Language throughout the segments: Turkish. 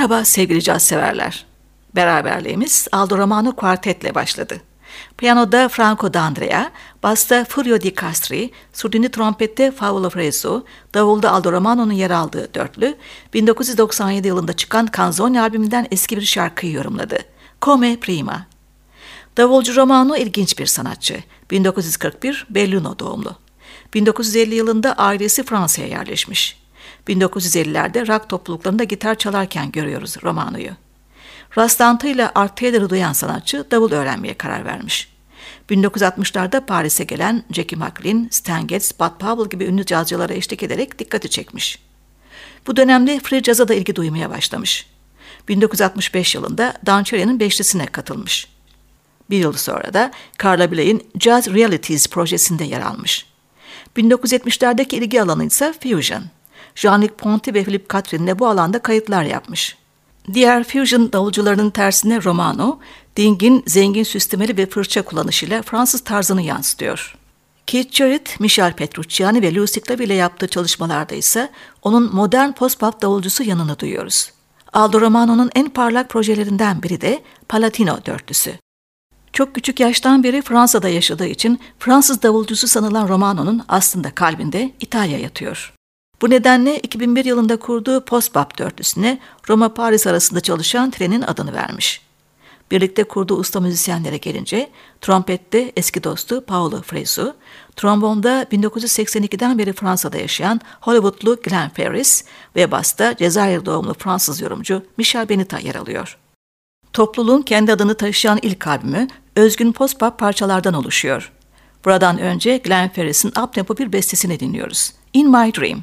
Merhaba sevgili caz severler. Beraberliğimiz Aldo Romano Quartet'le başladı. Piyanoda Franco D'Andrea, basta Furio Di Castri, surdini trompette Paolo Fresu, davulda Aldo Romano'nun yer aldığı dörtlü, 1997 yılında çıkan Canzoni albümünden eski bir şarkıyı yorumladı. Come Prima. Davulcu Romano ilginç bir sanatçı. 1941 Belluno doğumlu. 1950 yılında ailesi Fransa'ya yerleşmiş. 1950'lerde rock topluluklarında gitar çalarken görüyoruz Romano'yu. Rastlantıyla Art Taylor'ı duyan sanatçı davul öğrenmeye karar vermiş. 1960'larda Paris'e gelen Jackie McLean, Stan Getz, Bud Powell gibi ünlü cazcılara eşlik ederek dikkati çekmiş. Bu dönemde free jazz'a da ilgi duymaya başlamış. 1965 yılında Don Cherry'nin beşlisine katılmış. Bir yıl sonra da Carla Bley'in Jazz Realities projesinde yer almış. 1970'lerdeki ilgi alanı ise fusion. Jean-Luc Ponty ve Philip Catherine bu alanda kayıtlar yapmış. Diğer fusion davulcularının tersine Romano, dingin, zengin süslemeli ve fırça kullanışıyla Fransız tarzını yansıtıyor. Keith Jarrett, Michel Petrucciani ve Louis Clave ile yaptığı çalışmalarda ise onun modern post-pop davulcusu yanını duyuyoruz. Aldo Romano'nun en parlak projelerinden biri de Palatino dörtlüsü. Çok küçük yaştan beri Fransa'da yaşadığı için Fransız davulcusu sanılan Romano'nun aslında kalbinde İtalya yatıyor. Bu nedenle 2001 yılında kurduğu Postbap dörtlüsüne Roma-Paris arasında çalışan trenin adını vermiş. Birlikte kurduğu usta müzisyenlere gelince trompette eski dostu Paolo Fresu, trombonda 1982'den beri Fransa'da yaşayan Hollywoodlu Glenn Ferris ve basta Cezayir doğumlu Fransız yorumcu Michel Benita yer alıyor. Topluluğun kendi adını taşıyan ilk albümü özgün post-pop parçalardan oluşuyor. Buradan önce Glenn Ferris'in uptempo bir bestesini dinliyoruz. In My Dream.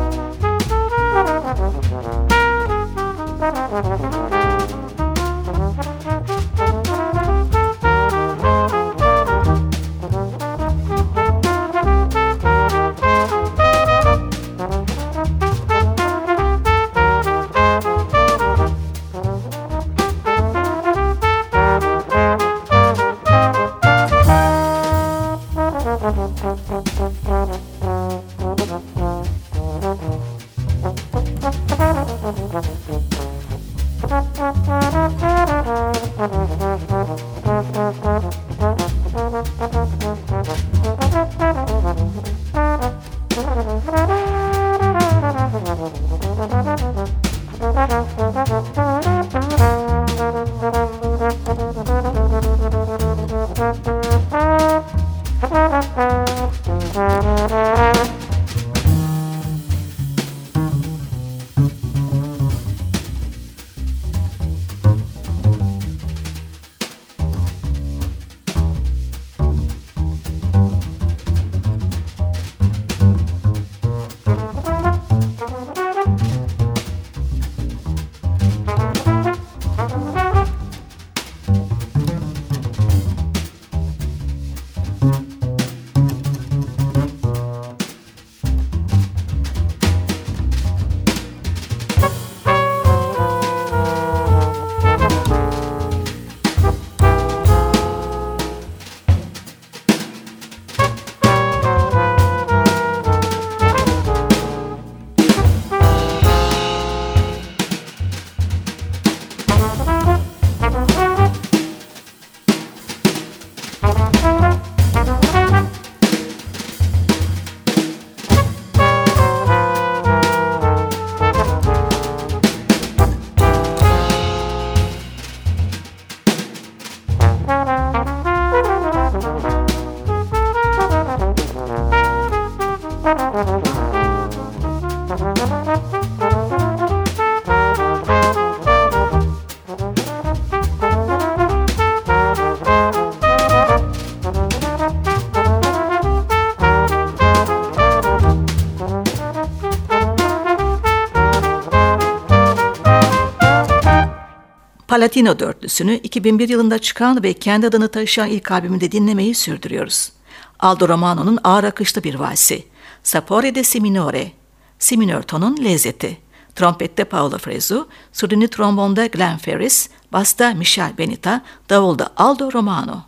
Palatino dörtlüsünü 2001 yılında çıkan ve kendi adını taşıyan ilk albümünde dinlemeyi sürdürüyoruz. Aldo Romano'nun ağır akışlı bir valsi. Sapore de Si minore, Si minör tonun lezzeti. Trompette Paolo Fresu, surdini trombonda Glenn Ferris, basta Michel Benita, davulda Aldo Romano.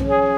Müzik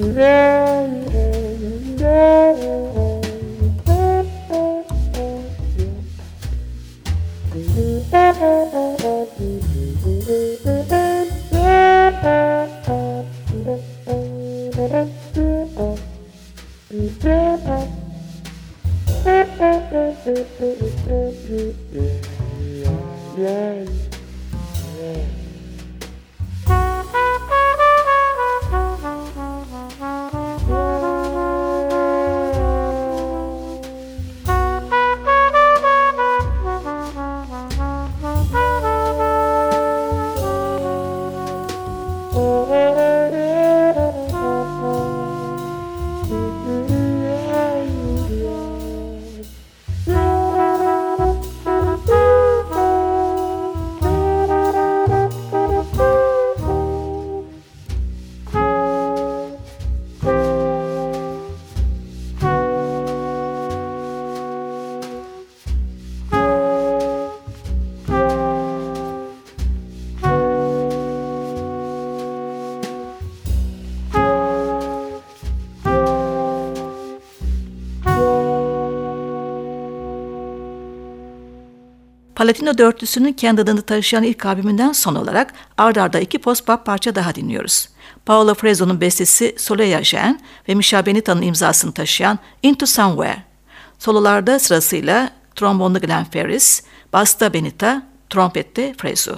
Yeah. Palatino dörtlüsünün kendi adını taşıyan ilk albümünden son olarak ard arda iki post-pop parça daha dinliyoruz. Paolo Frezo'nun bestesi Soleil Jean ve Misha Benita'nın imzasını taşıyan Into Somewhere. Sololarda sırasıyla trombonlu Glenn Ferris, basta Benita, trompette Frezo.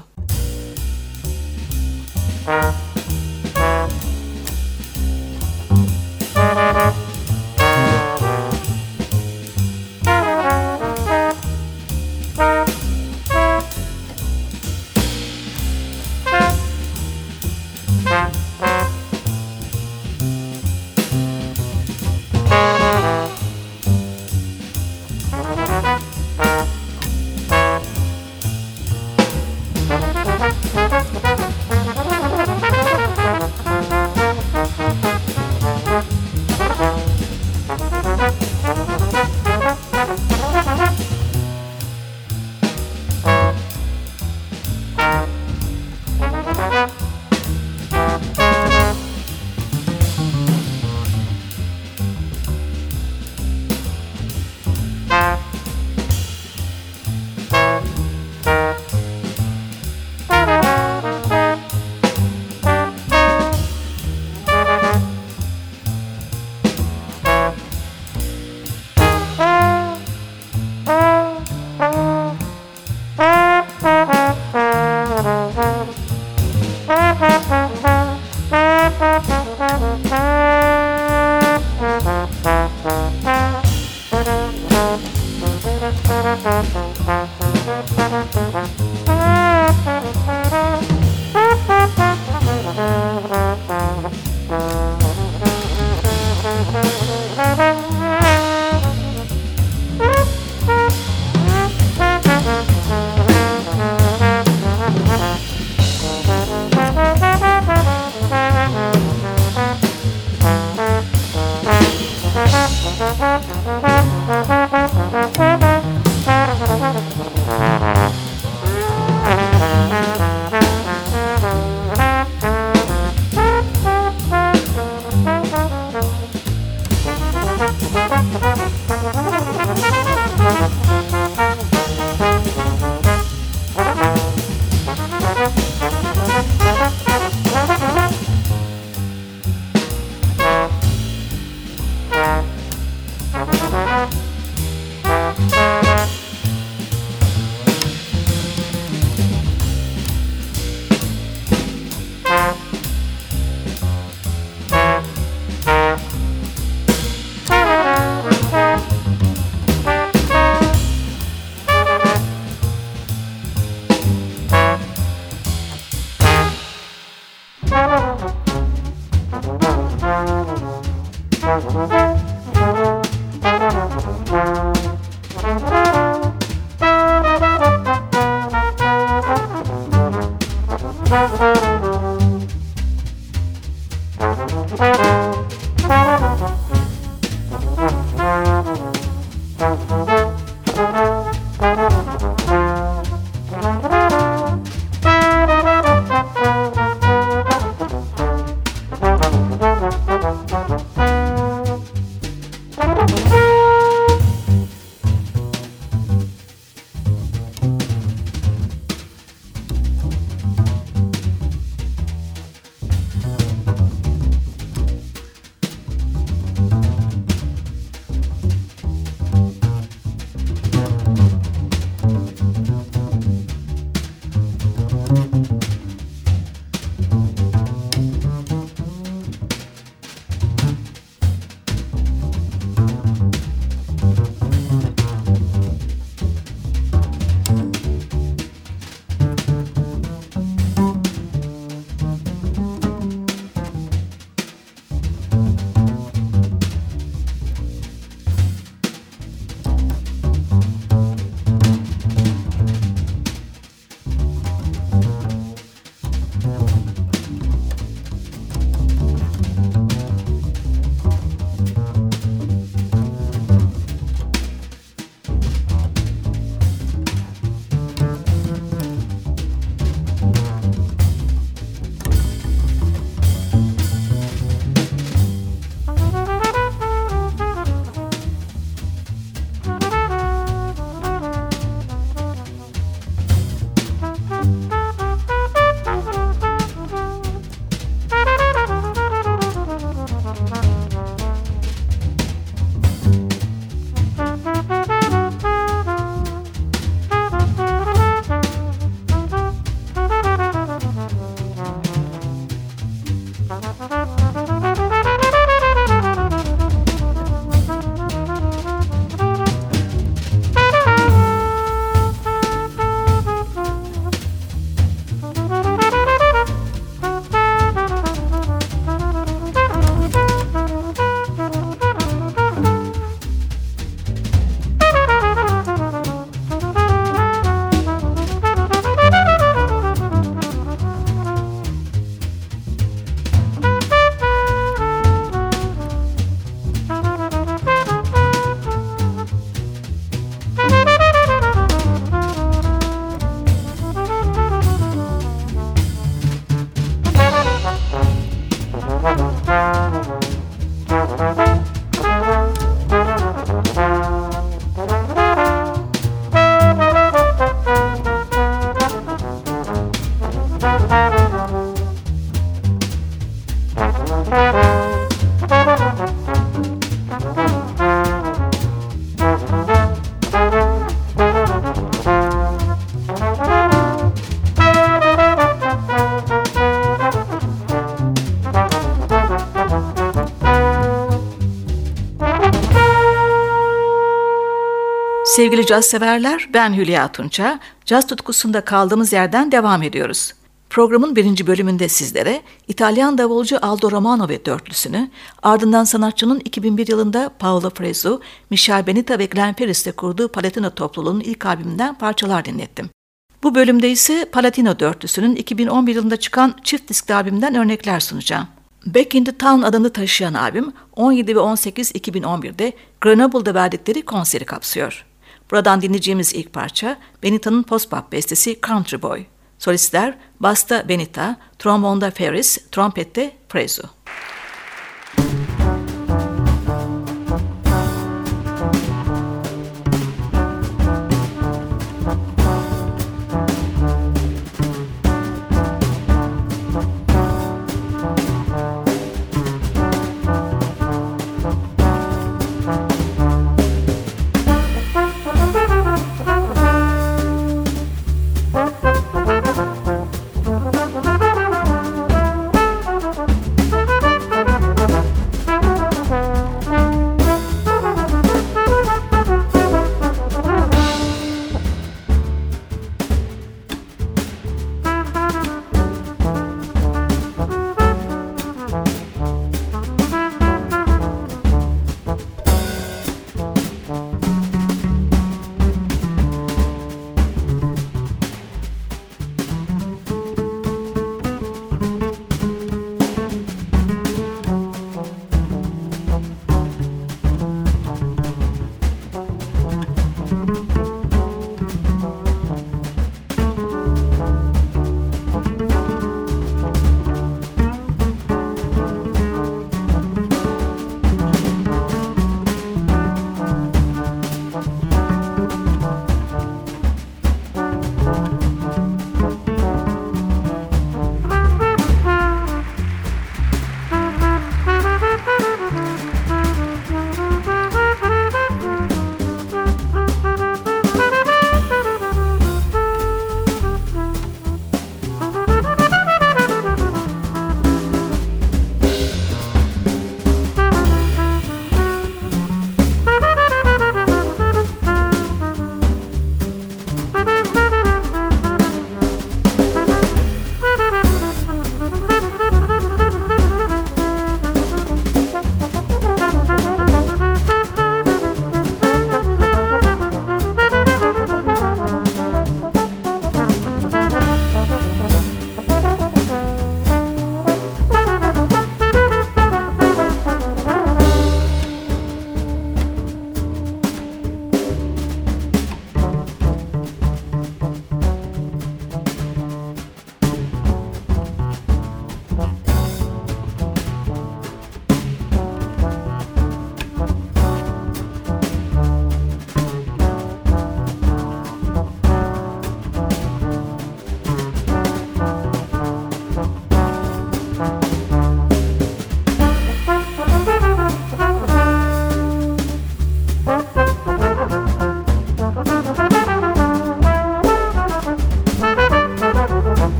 Ha ha ha. Sevgili caz severler, ben Hülya Tunça. Caz tutkusunda kaldığımız yerden devam ediyoruz. Programın birinci bölümünde sizlere İtalyan davulcu Aldo Romano ve dörtlüsünü, ardından sanatçının 2001 yılında Paolo Fresu, Michel Benita ve Glenn Ferris'le kurduğu Palatino topluluğunun ilk albümünden parçalar dinlettim. Bu bölümde ise Palatino dörtlüsünün 2011 yılında çıkan çift diskli albümden örnekler sunacağım. Back in the Town adını taşıyan albüm 17 ve 18 2011'de Grenoble'da verdikleri konseri kapsıyor. Buradan dinleyeceğimiz ilk parça Benita'nın post-bop bestesi Country Boy. Solistler Basta Benita, trombonda Ferris, trompette Prezo.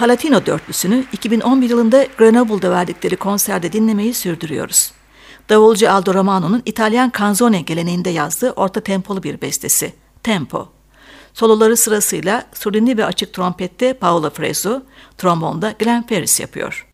Palatino dörtlüsünü 2011 yılında Grenoble'da verdikleri konserde dinlemeyi sürdürüyoruz. Davulcu Aldo Romano'nun İtalyan canzone geleneğinde yazdığı orta tempolu bir bestesi, Tempo. Soloları sırasıyla surdini ve açık trompette Paolo Fresu, trombonda Glenn Ferris yapıyor.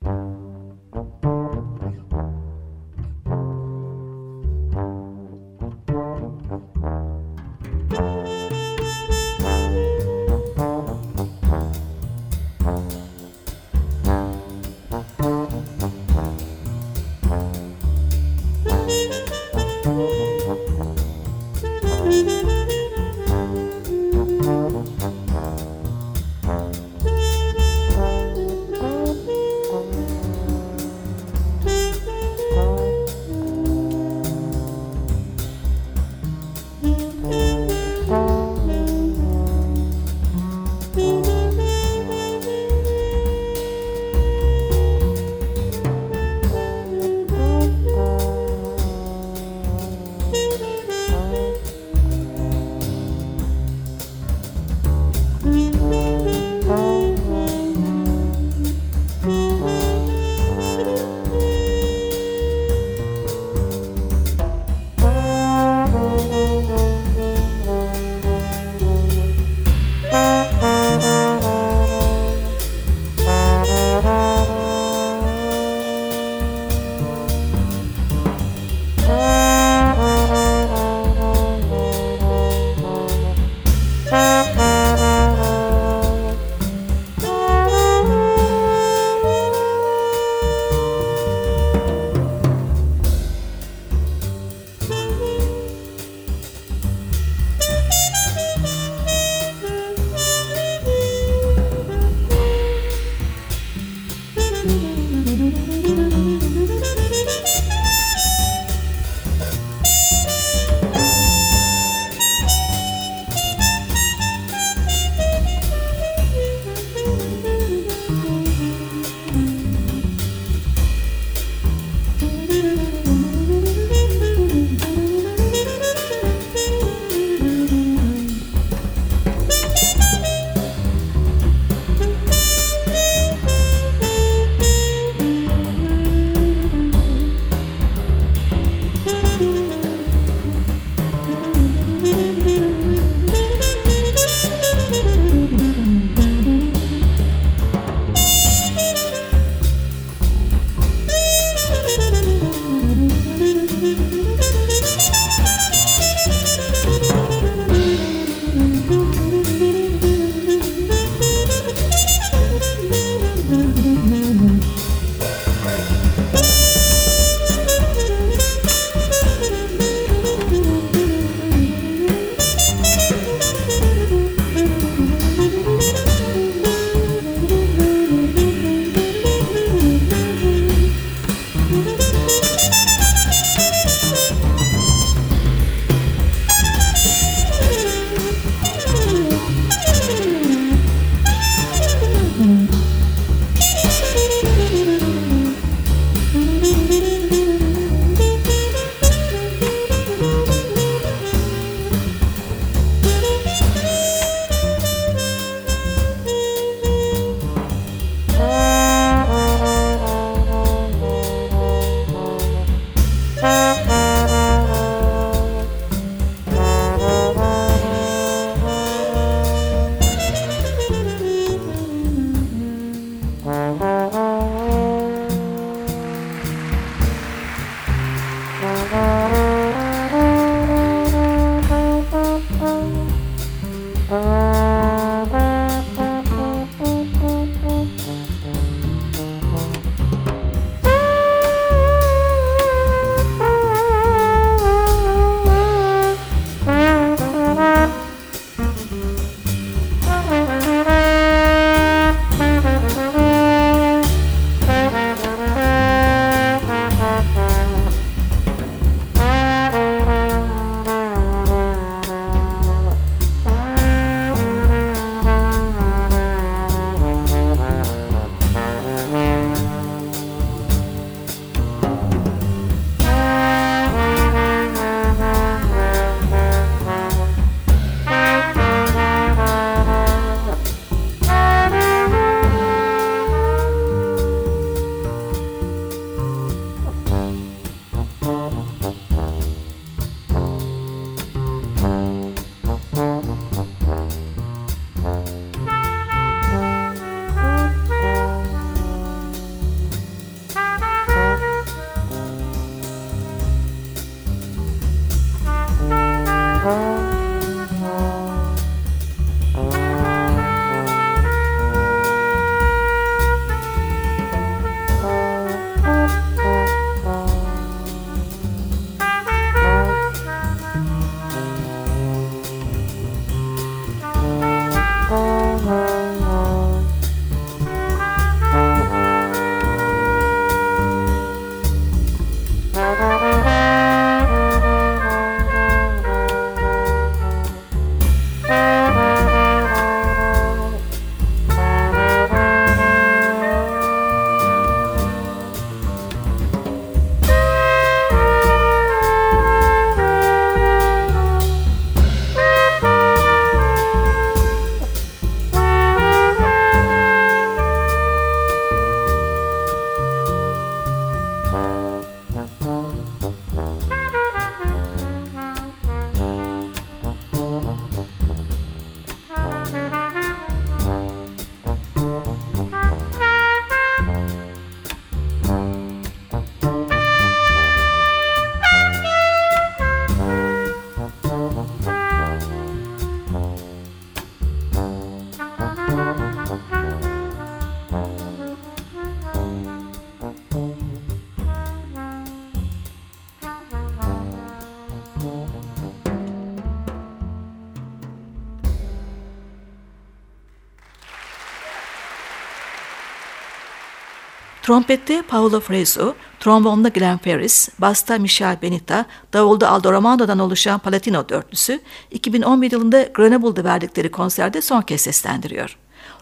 Trompette Paolo Fresu, trombonda Glenn Ferris, basta Michel Benita, davulda Aldo Romano'dan oluşan Palatino dörtlüsü 2011 yılında Grenoble'da verdikleri konserde son kez seslendiriyor.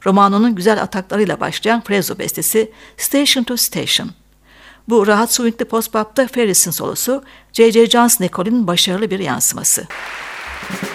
Romano'nun güzel ataklarıyla başlayan Fresu bestesi Station to Station. Bu rahat swingli post-bop'ta Ferris'in solosu J.J. Jones Nicole'in başarılı bir yansıması. Müzik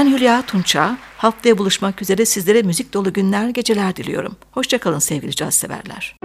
Ben Hülya Tunça. Haftaya buluşmak üzere sizlere müzik dolu günler, geceler diliyorum. Hoşçakalın sevgili caz severler.